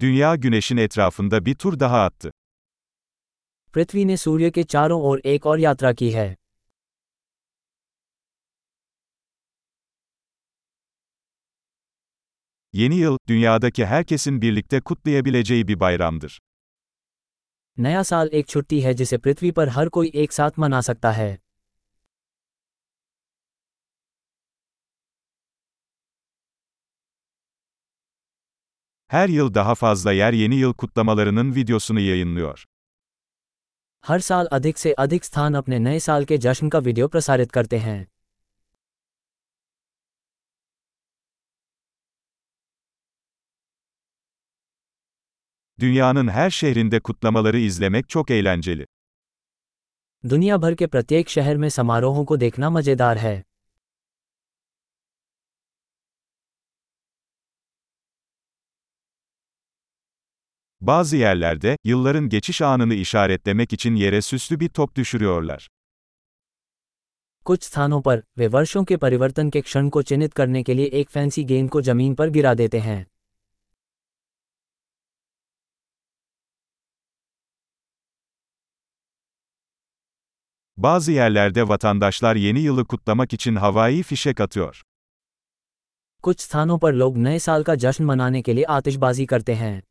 Dünya güneşin etrafında bir tur daha attı. पृथ्वी ने सूर्य के चारों ओर एक और यात्रा की है Yeni yıl, dünyadaki herkesin birlikte kutlayabileceği bir bayramdır. नया साल एक छुट्टी है जिसे पृथ्वी पर हर कोई एक साथ मना सकता है Her yıl daha fazla yer yeni yıl kutlamalarının videosunu yayınlıyor. हर साल अधिक से अधिक स्थान अपने नए साल के जश्न का वीडियो प्रसारित करते हैं Dünyanın her şehrinde kutlamaları izlemek çok eğlenceli. दुनिया भर के प्रत्येक शहर में समारोहों को देखना मजेदार है Bazı yerlerde, yılların geçiş anını işaretlemek için yere süslü bir top düşürüyorlar. कुछ स्थानों पर वे वर्षों के परिवर्तन के क्षण को चिन्हित करने के लिए एक फैंसी गेंद को जमीन पर गिरा देते हैं Bazı yerlerde vatandaşlar yeni yılı kutlamak için havai fişek atıyor. कुछ स्थानों पर लोग नए साल का जश्न मनाने के लिए आतिशबाजी करते हैं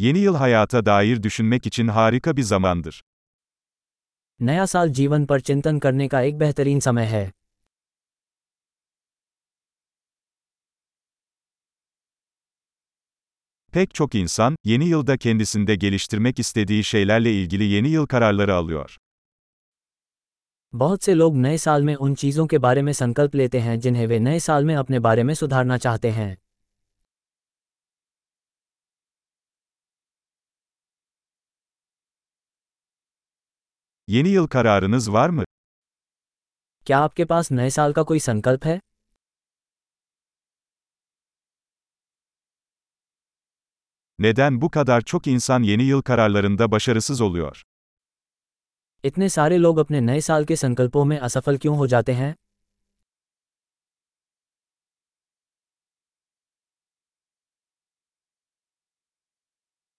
Yeni yıl hayata dair düşünmek için harika bir zamandır. नया साल जीवन पर चिंतन करने का एक बेहतरीन समय है Pek çok insan, yeni yılda kendisinde geliştirmek istediği şeylerle ilgili yeni yıl kararları alıyor. बहुत से लोग नए साल में उन चीज़ों के बारे में संकल्प लेते हैं जिन्हें वे नए साल में अपने बारे में सुधारना चाहते हैं Yeni yıl kararınız var mı? क्या आपके पास नए साल का कोई संकल्प है Neden bu kadar çok insan yeni yıl kararlarında başarısız oluyor? इतने सारे लोग अपने नए साल के संकल्पों में असफल क्यों हो जाते हैं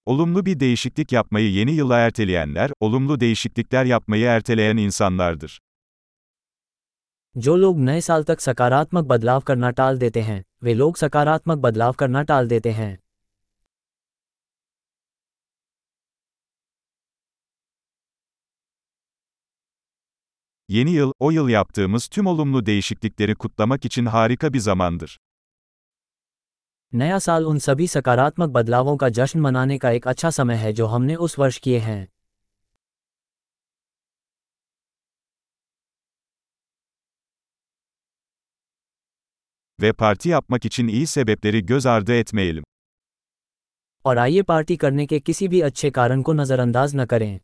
Olumlu bir değişiklik yapmayı yeni yıla erteleyenler, olumlu değişiklikler yapmayı erteleyen insanlardır. जो लोग नए साल तक सकारात्मक बदलाव करना टाल देते हैं वे लोग सकारात्मक बदलाव करना टाल देते हैं Yeni yıl, o yıl yaptığımız tüm olumlu değişiklikleri kutlamak için harika bir zamandır. नया साल उन सभी सकारात्मक बदलावों का जश्न मनाने का एक अच्छा समय है जो हमने उस वर्ष किए हैं Ve parti yapmak için iyi sebepleri göz ardı etmeyelim. और आइए पार्टी करने के किसी भी अच्छे कारण को नज़रअंदाज न करें